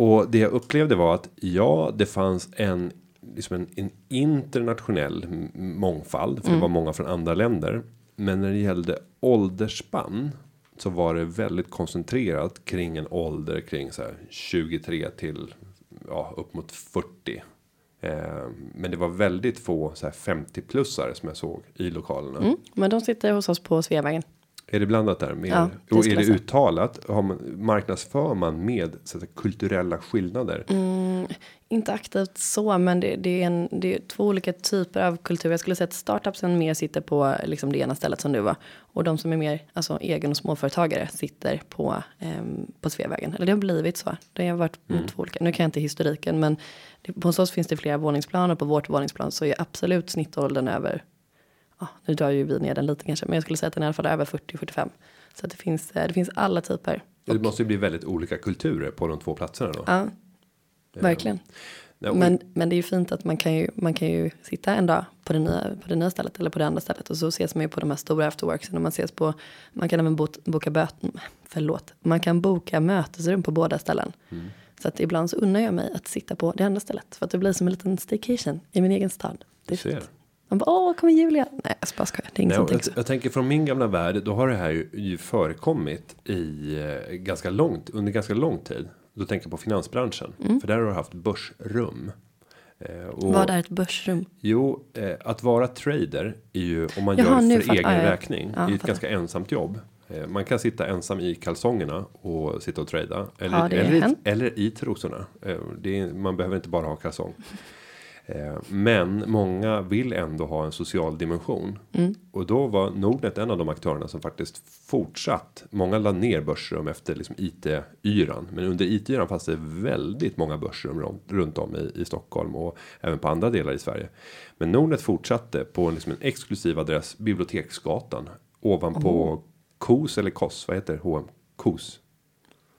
och det jag upplevde var att ja, det fanns en liksom en, en internationell mångfald för
Mm.
det var många från andra länder. Men när det gällde åldersspann så var det väldigt koncentrerat kring en ålder kring så här 23 till ja, upp mot 40. Ehm, men det var väldigt få så här 50 plussare som jag såg i lokalerna.
Mm, men de sitter hos oss på Sveavägen.
Är det blandat där? Med,
Ja, det
och är det uttalat? Har man, marknadsför man med så att säga, kulturella skillnader?
Mm. Inte aktivt så, men det, det, är en, det är två olika typer av kultur. Jag skulle säga att startupsen mer sitter på liksom det ena stället som du var. Och de som är mer alltså, egen och småföretagare sitter på, ehm, på Sveavägen. Eller det har blivit så. Det har varit
Mm.
två olika. Nu kan jag inte historiken, men det, på hos oss finns det flera våningsplan och på vårt våningsplan så är absolut snittåldern över ja, nu drar ju vi ner den lite kanske, men jag skulle säga att den är i alla fall över 40-45. Så att det finns, eh, det finns alla typer.
Det måste ju bli väldigt olika kulturer på de två platserna då.
Ja, verkligen.
Och-
Men, men det är ju fint att man kan ju, man kan ju sitta en dag på det, nya, på det nya stället eller på det andra stället och så ses man ju på de här stora afterworksen och man ses på, man kan även bot, boka böt, förlåt, man kan boka mötesrum på båda ställen.
Mm.
Så att ibland så unnar jag mig att sitta på det andra stället för att det blir som en liten staycation i min egen stad. Det är fint. Man bara, åh, kommer Julia? Nej, jag bara skojar, det är inget
Nej,
också.
jag, jag tänker från min gamla värld, då har det här ju, ju förekommit i eh, ganska långt, under ganska lång tid. Då tänker jag på finansbranschen, för där har du haft börsrum. Eh, och,
Mm. Vad är ett börsrum?
Jo, eh, att vara trader är ju om man
Jaha,
gör för egen
ja, ja.
räkning.
Ja,
är ett
fattar.
ganska ensamt jobb. Eh, man kan sitta ensam i kalsongerna och sitta och trada. Eller,
det
eller, eller i trosorna. Eh, det är, man behöver inte bara ha kalsong. Eh, men många vill ändå ha en social dimension.
Mm.
Och då var Nordnet en av de aktörerna som faktiskt fortsatt. Många la ner börsrum efter liksom IT-yran. Men under IT-yran fanns det väldigt många börsrum runt, om i, i Stockholm och även på andra delar i Sverige. Men Nordnet fortsatte på en, liksom en exklusiv adress, Biblioteksgatan. Ovanpå KOS eller KOS, vad heter H&M? KOS?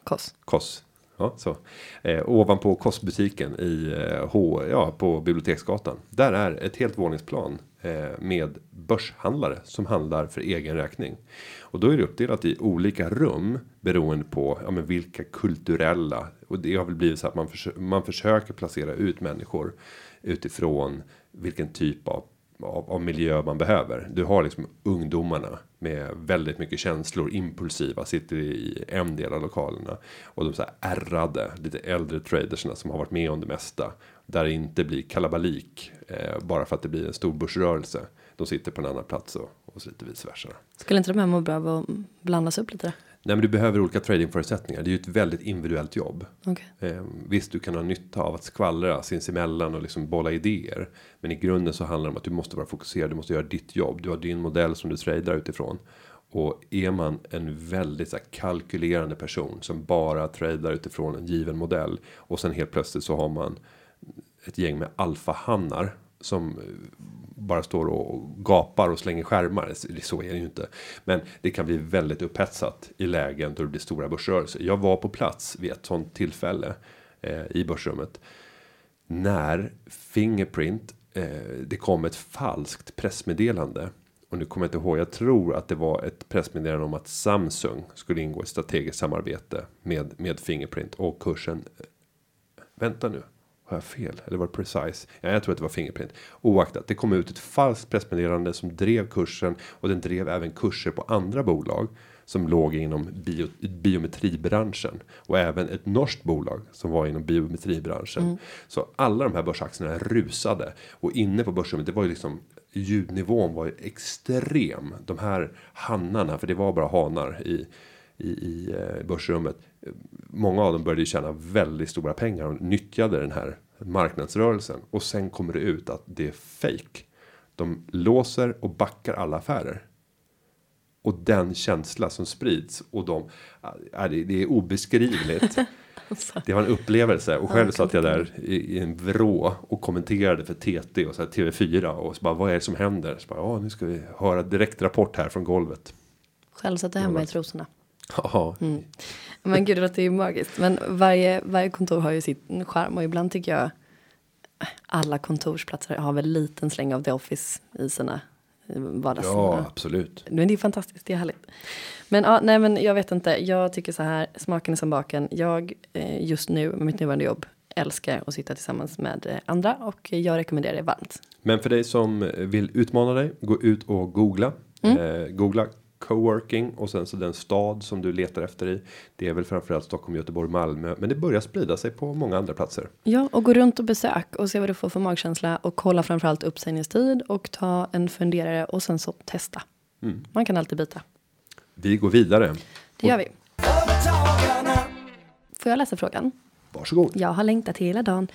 Koss.
Koss. Ja, så. Eh, ovanpå kostbutiken i eh, H, ja, på Biblioteksgatan. Där är ett helt våningsplan eh, med börshandlare som handlar för egen räkning. Och då är det uppdelat i olika rum beroende på ja, men vilka kulturella och det har väl blivit så att man, försö- man försöker placera ut människor utifrån vilken typ av av, av miljö man behöver. Du har liksom ungdomarna med väldigt mycket känslor, impulsiva, sitter i en del av lokalerna. Och de så här ärrade, lite äldre tradersna som har varit med om det mesta. Där det inte blir kalabalik eh, bara för att det blir en stor börsrörelse. De sitter på en annan plats och, och så lite vice versa.
Skulle inte de här må bra av att blandas upp lite?
Nej men du behöver olika tradingförutsättningar. Det är ju ett väldigt individuellt jobb.
Okej.
Eh, visst, du kan ha nytta av att skvallra sinsemellan och liksom bolla idéer. Men i grunden så handlar det om att du måste vara fokuserad. Du måste göra ditt jobb. Du har din modell som du tradar utifrån. Och är man en väldigt så här, kalkylerande person som bara tradar utifrån en given modell. Och sen helt plötsligt så har man ett gäng med alfahannar som eh, bara står och gapar och slänger skärmar. Så är det ju inte. Men det kan bli väldigt upphetsat i lägen då det blir stora börsrörelser. Jag var på plats vid ett sånt tillfälle eh, i börsrummet. När Fingerprint, eh, det kom ett falskt pressmeddelande. Och nu kommer jag inte ihåg, jag tror att det var ett pressmeddelande om att Samsung skulle ingå i strategiskt samarbete med, med Fingerprint och kursen Vänta nu. Har jag fel? Eller var det Precise? Ja, jag tror att det var Fingerprint. Oaktat, det kom ut ett falskt pressmeddelande som drev kursen. Och den drev även kurser på andra bolag. Som låg inom bio, biometribranschen. Och även ett norskt bolag som var inom biometribranschen. Så alla de här börsaktierna rusade. Och inne på börsrummet, det var ju liksom ljudnivån var ju extrem. De här hannarna, för det var bara hanar i i, i eh, börsrummet. Många av dem började ju tjäna väldigt stora pengar och nyttjade den här marknadsrörelsen och sen kommer det ut att det är fake. De låser och backar alla affärer. Och den känsla som sprids och de är det, är obeskrivligt. (laughs) Det var en upplevelse och själv satt jag där i, i en vrå och kommenterade för TT och så här TV4 och så bara vad är det som händer? Så bara, ja, nu ska vi höra direkt rapport här från golvet.
Själv satt jag hemma i trosorna.
Ja,
Men gud, det låter ju magiskt. Men varje, varje kontor har ju sin charm och ibland tycker jag alla kontorsplatser har väl liten släng av The Office i sina vardags...
ja absolut.
Men det är fantastiskt, det är härligt. Men ja, nej men jag vet inte, jag tycker så här, smaken är som baken. Jag eh, just nu med mitt nuvarande jobb älskar att sitta tillsammans med eh, andra och jag rekommenderar det varmt.
Men för dig som vill utmana dig, gå ut och googla. Eh, googla coworking och sen så den stad som du letar efter i. Det är väl framförallt Stockholm, Göteborg, Malmö, men det börjar sprida sig på många andra platser.
Ja, och gå runt och besök och se vad du får för magkänsla och kolla framförallt uppsägningstid och ta en funderare och sen så testa. Man kan alltid byta.
Vi går vidare.
Det gör vi. Får jag läsa frågan?
Varsågod.
Jag har längtat hela dagen.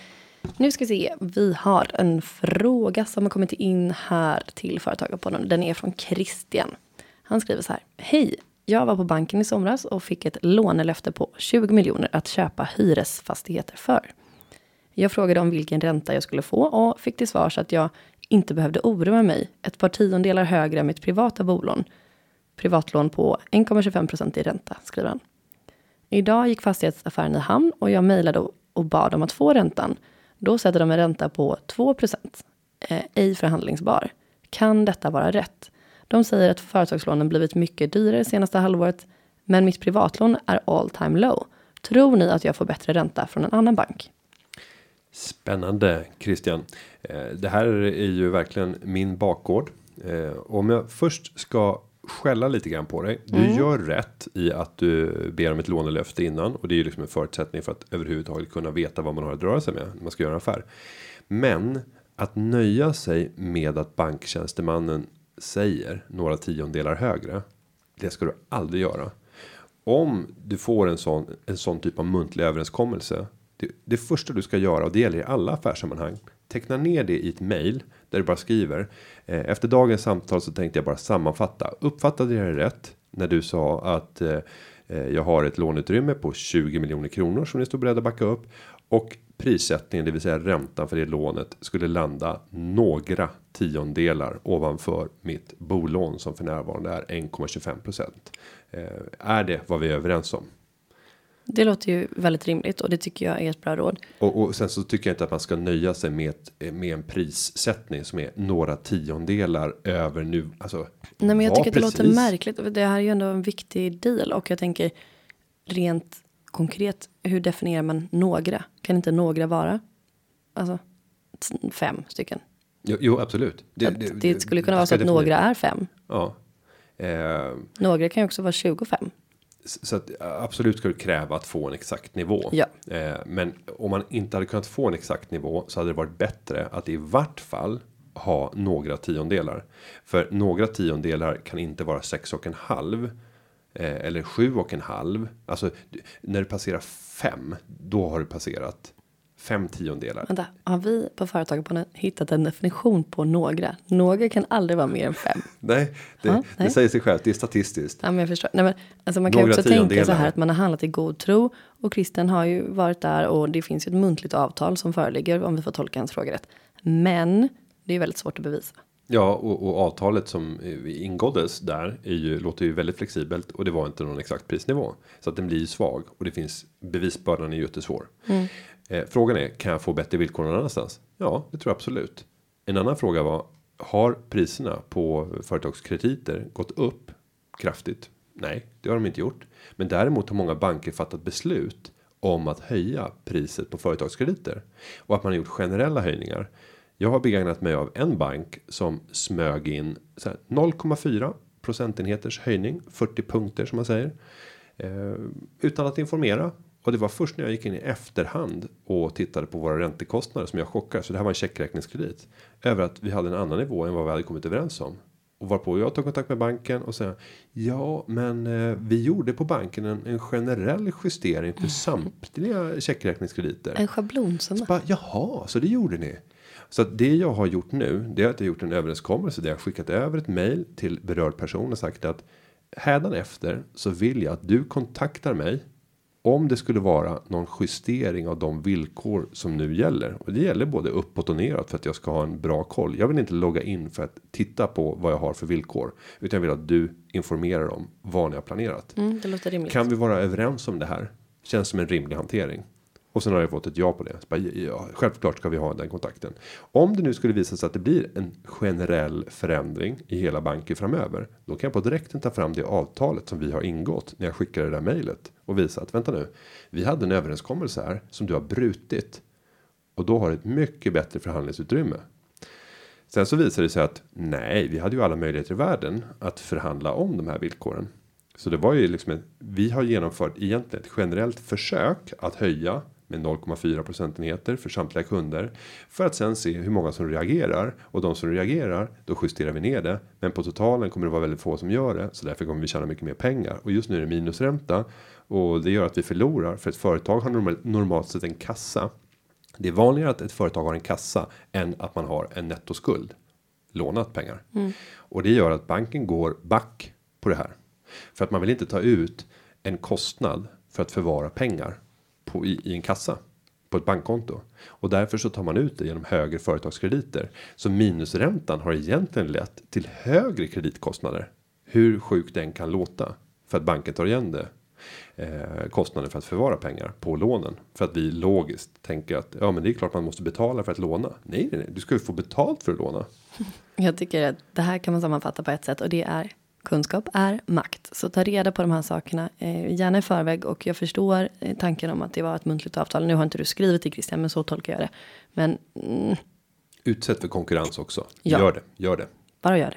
Nu ska vi se. Vi har en fråga som har kommit in här till Företagarpodden. Den är från Christian. Han skriver så här. Hej! Jag var på banken i somras och fick ett lånelöfte på 20 miljoner att köpa hyresfastigheter för. Jag frågade om vilken ränta jag skulle få och fick till svars att jag inte behövde oroa mig. Ett par tiondelar högre än mitt privata bolån. Privatlån på 1,25 procent i ränta, skriver han. Idag gick fastighetsaffären i hamn och jag mejlade och- bad om att få räntan. Då sätter de en ränta på 2 eh, ej förhandlingsbar. Kan detta vara rätt? De säger att företagslånen blivit mycket dyrare senaste halvåret, men mitt privatlån är all time low. Tror ni att jag får bättre ränta från en annan bank?
Spännande Christian. Eh, Det här är ju verkligen min bakgård. Eh, Om jag först ska skälla lite grann på dig. Du gör rätt i att du ber om ett lånelöfte innan och det är ju liksom en förutsättning för att överhuvudtaget kunna veta vad man har att röra sig med när man ska göra en affär. Men att nöja sig med att banktjänstemannen säger några tiondelar högre. Det ska du aldrig göra. Om du får en sån en sån typ av muntlig överenskommelse. Det, det första du ska göra och det gäller i alla affärssammanhang. Teckna ner det i ett mail där du bara skriver. Eh, efter dagens samtal så tänkte jag bara sammanfatta. Uppfattade jag det rätt när du sa att eh, eh jag har ett låneutrymme på 20 miljoner kronor som ni står beredda att backa upp och prissättningen, det vill säga räntan för det lånet skulle landa några tiondelar ovanför mitt bolån som för närvarande är 1,25 Eh, är det vad vi är överens om?
Det låter ju väldigt rimligt och det tycker jag är ett bra råd.
Och, och sen så tycker jag inte att man ska nöja sig med ett, med en prissättning som är några tiondelar över nu. Alltså.
Nej, men jag tycker att det låter
precis.
märkligt. Det här är ju ändå en viktig deal och jag tänker rent konkret. Hur definierar man några? Kan inte några vara? Alltså fem stycken.
Jo, jo absolut.
Det, det, skulle kunna vara så att några är fem.
Ja. Eh,
Några kan ju också vara 25.
s- så att absolut ska du kräva att få en exakt nivå.
Ja.
Eh, men om man inte hade kunnat få en exakt nivå så hade det varit bättre att i vart fall ha några tiondelar. För några tiondelar kan inte vara sex och en halv. Eh, eller sju och en halv. Alltså när du passerar fem. Då har du passerat fem tiondelar.
Vänta, har vi på Företagarpodden hittat en definition på några? Några kan aldrig vara mer än fem. (laughs)
Nej, det,
Ja,
det säger sig självt. Det är statistiskt.
Ja, men jag förstår. Nej, men, alltså man kan
Några
också tänka så
tiondelar.
här att man har handlat i god tro. Och Christian har ju varit där och det finns ju ett muntligt avtal som föreligger om vi får tolka hans fråga rätt. Men det är väldigt svårt att bevisa.
Ja, och, och avtalet som ingåddes där är ju låter ju väldigt flexibelt och det var inte någon exakt prisnivå så att den blir ju svag och det finns bevisbördan är ju jättesvår. Eh, frågan är kan jag få bättre villkor någon annanstans? Ja, det tror jag absolut. En annan fråga var har priserna på företagskrediter gått upp kraftigt? Nej, det har de inte gjort, men däremot har många banker fattat beslut om att höja priset på företagskrediter och att man har gjort generella höjningar. Jag har begagnat mig av en bank som smög in så här 0,4 procentenheters höjning 40 punkter som man säger eh, utan att informera Och det var först när jag gick in i efterhand och tittade på våra räntekostnader som jag chockades. Så det här var en checkräkningskredit över att vi hade en annan nivå än vad vi hade kommit överens om. Och varpå jag tog kontakt med banken och sa ja, men eh, vi gjorde på banken en, en generell justering för samtliga checkräkningskrediter.
En schablonsumma.
Bara, Jaha, så det gjorde ni. Så att det jag har gjort nu, det är att jag har gjort en överenskommelse där jag har skickat över ett mejl till berörd person och sagt att efter så vill jag att du kontaktar mig om det skulle vara någon justering av de villkor som nu gäller och det gäller både uppåt och neråt för att jag ska ha en bra koll. Jag vill inte logga in för att titta på vad jag har för villkor utan jag vill att du informerar om vad ni har planerat.
Mm, det låter rimligt.
Kan vi vara överens om det här? Känns som en rimlig hantering. Och sen har jag fått ett ja på det. Så bara, ja, självklart ska vi ha den kontakten. Om det nu skulle visa sig att det blir en generell förändring i hela banken framöver. Då kan jag på direkten ta fram det avtalet som vi har ingått när jag skickar det där mejlet och visa att vänta nu. Vi hade en överenskommelse här som du har brutit och då har ett mycket bättre förhandlingsutrymme. Sen så visar det sig att nej, vi hade ju alla möjligheter i världen att förhandla om de här villkoren. Så det var ju liksom ett, vi har genomfört egentligen ett generellt försök att höja med 0,4 procentenheter för samtliga kunder för att sen se hur många som reagerar. Och de som reagerar då justerar vi ner det. Men på totalen kommer det vara väldigt få som gör det. Så därför kommer vi tjäna mycket mer pengar. Och just nu är det minusränta. Och det gör att vi förlorar. För ett företag har normalt, sett en kassa. Det är vanligare att ett företag har en kassa än att man har en nettoskuld. Lånat pengar. Och det gör att banken går back på det här. För att man vill inte ta ut en kostnad för att förvara pengar på i, i en kassa på ett bankkonto och därför så tar man ut det genom högre företagskrediter. Så minusräntan har egentligen lett till högre kreditkostnader. Hur sjukt den kan låta för att banken tar igen det. Eh, kostnaden för att förvara pengar på lånen för att vi logiskt tänker att ja, men det är klart man måste betala för att låna. Nej, nej, nej, du ska ju få betalt för att låna. (laughs)
Jag tycker att det här kan man sammanfatta på ett sätt och det är kunskap är makt. Så ta reda på de här sakerna, eh, gärna i förväg. Och jag förstår eh, tanken om att det var ett muntligt avtal. Nu har inte du skrivit till Christian, men så tolkar jag det. Men mm,
Utsätt för konkurrens också.
Ja.
Gör det, gör det.
Bara gör det.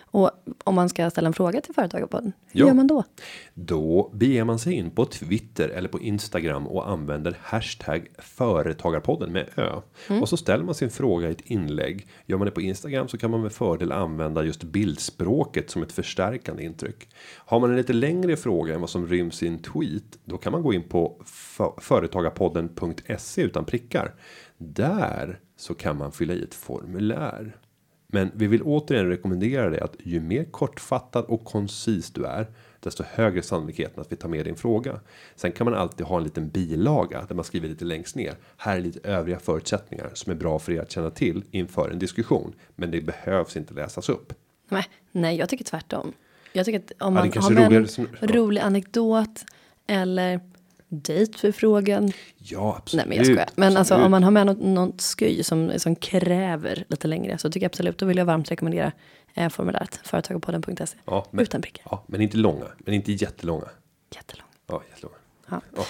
Och om man ska ställa en fråga till Företagarpodden, hur
Ja.
gör man då?
Då beger man sig in på Twitter eller på Instagram och använder hashtag företagarpodden med ö. Och så ställer man sin fråga i ett inlägg. Gör man det på Instagram så kan man med fördel använda just bildspråket som ett förstärkande intryck. Har man en lite längre fråga än vad som ryms i en tweet, då kan man gå in på för- företagarpodden.se utan prickar. Där så kan man fylla i ett formulär. Men vi vill återigen rekommendera dig att ju mer kortfattad och koncis du är, desto högre sannolikheten att vi tar med din fråga. Sen kan man alltid ha en liten bilaga där man skriver lite längst ner. Här är lite övriga förutsättningar som är bra för er att känna till inför en diskussion, men det behövs inte läsas upp.
Nej, nej, jag tycker tvärtom. Jag tycker att om
Ja,
man
kanske
har en
ja.
rolig anekdot eller dejtförfrågan.
Ja, absolut.
Nej, men jag skojar. Men alltså om man har med något, något sköj som, som kräver lite längre så tycker jag absolut, då vill jag varmt rekommendera eh, formuläret företagarpodden.se.
ja, men,
Utan prickar.
Ja, men inte långa, men inte jättelånga.
Jättelång.
Ja, jättelånga.
Ja.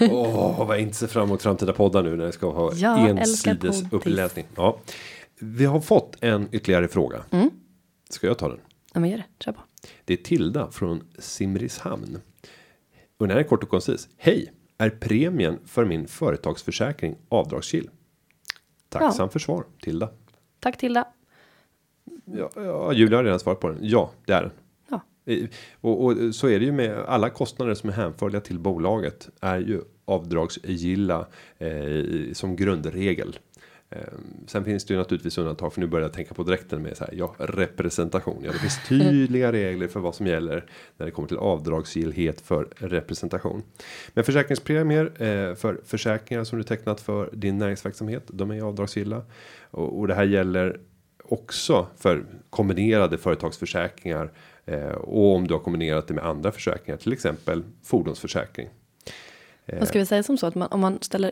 Åh, vad jag inte ser fram emot framtida poddar nu när jag ska ha (laughs)
älskar
ensides uppläsning. Ja, vi har fått en ytterligare fråga.
Mm.
Ska jag ta den?
Ja, men gör det. Kör på.
Det är Tilda från Simrishamn. Och den här är kort och koncis. Hej! Är premien för min företagsförsäkring avdragsgill? Tacksam för svar, Tilda.
Tack Tilda.
Ja, ja, Julia har redan svarat på den. Ja, det är den.
Ja.
Och, och så är det ju med alla kostnader som är hänförliga till bolaget är ju avdragsgilla eh, som grundregel. Eh, sen finns det ju naturligtvis undantag för nu börjar jag tänka på direkten med så här ja representation. Ja, det finns (laughs) tydliga regler för vad som gäller när det kommer till avdragsgillhet för representation. Men försäkringspremier eh, för försäkringar som du tecknat för din näringsverksamhet. De är avdragsgilla och, och det här gäller också för kombinerade företagsförsäkringar eh, och om du har kombinerat det med andra försäkringar, till exempel fordonsförsäkring.
Vad ska vi säga som så att man, om man ställer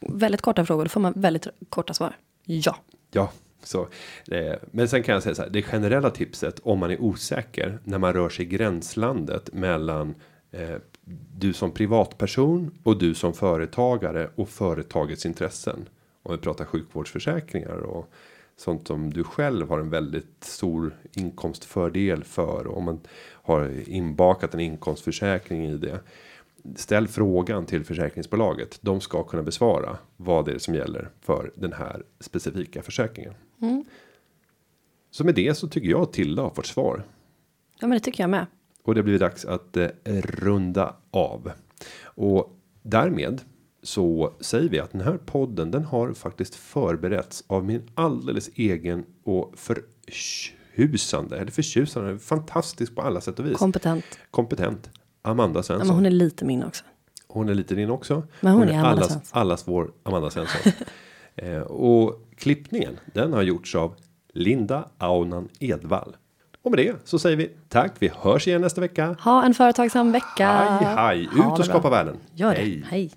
väldigt korta frågor då får man väldigt korta svar. Ja.
Ja, så eh, men sen kan jag säga så här. Det generella tipset om man är osäker när man rör sig i gränslandet mellan eh, du som privatperson och du som företagare och företagets intressen. Om vi pratar sjukvårdsförsäkringar och sånt som du själv har en väldigt stor inkomstfördel för och om man har inbakat en inkomstförsäkring i det. Ställ frågan till försäkringsbolaget. De ska kunna besvara vad det är som gäller för den här specifika försäkringen. Så med det så tycker jag att Tilda har fått svar.
Ja, men det tycker jag med.
Och det blir dags att eh, runda av. Och därmed så säger vi att den här podden den har faktiskt förberetts av min alldeles egen och förtjusande eller förtjusande fantastisk på alla sätt och vis.
Kompetent.
kompetent Amanda
Ja,
Svensson.
men hon är lite min också.
Hon är lite din också.
Men hon är Amanda
allas, allas vår Amanda Svensson. (laughs) eh, och klippningen den har gjorts av Linda Aunan Edvall. Och med det så säger vi tack. Vi hörs igen nästa vecka.
Ha en företagsam vecka.
Hej, hej.
Ha
Ut och
bra.
skapa världen.
Gör det.
Hej.
Hej.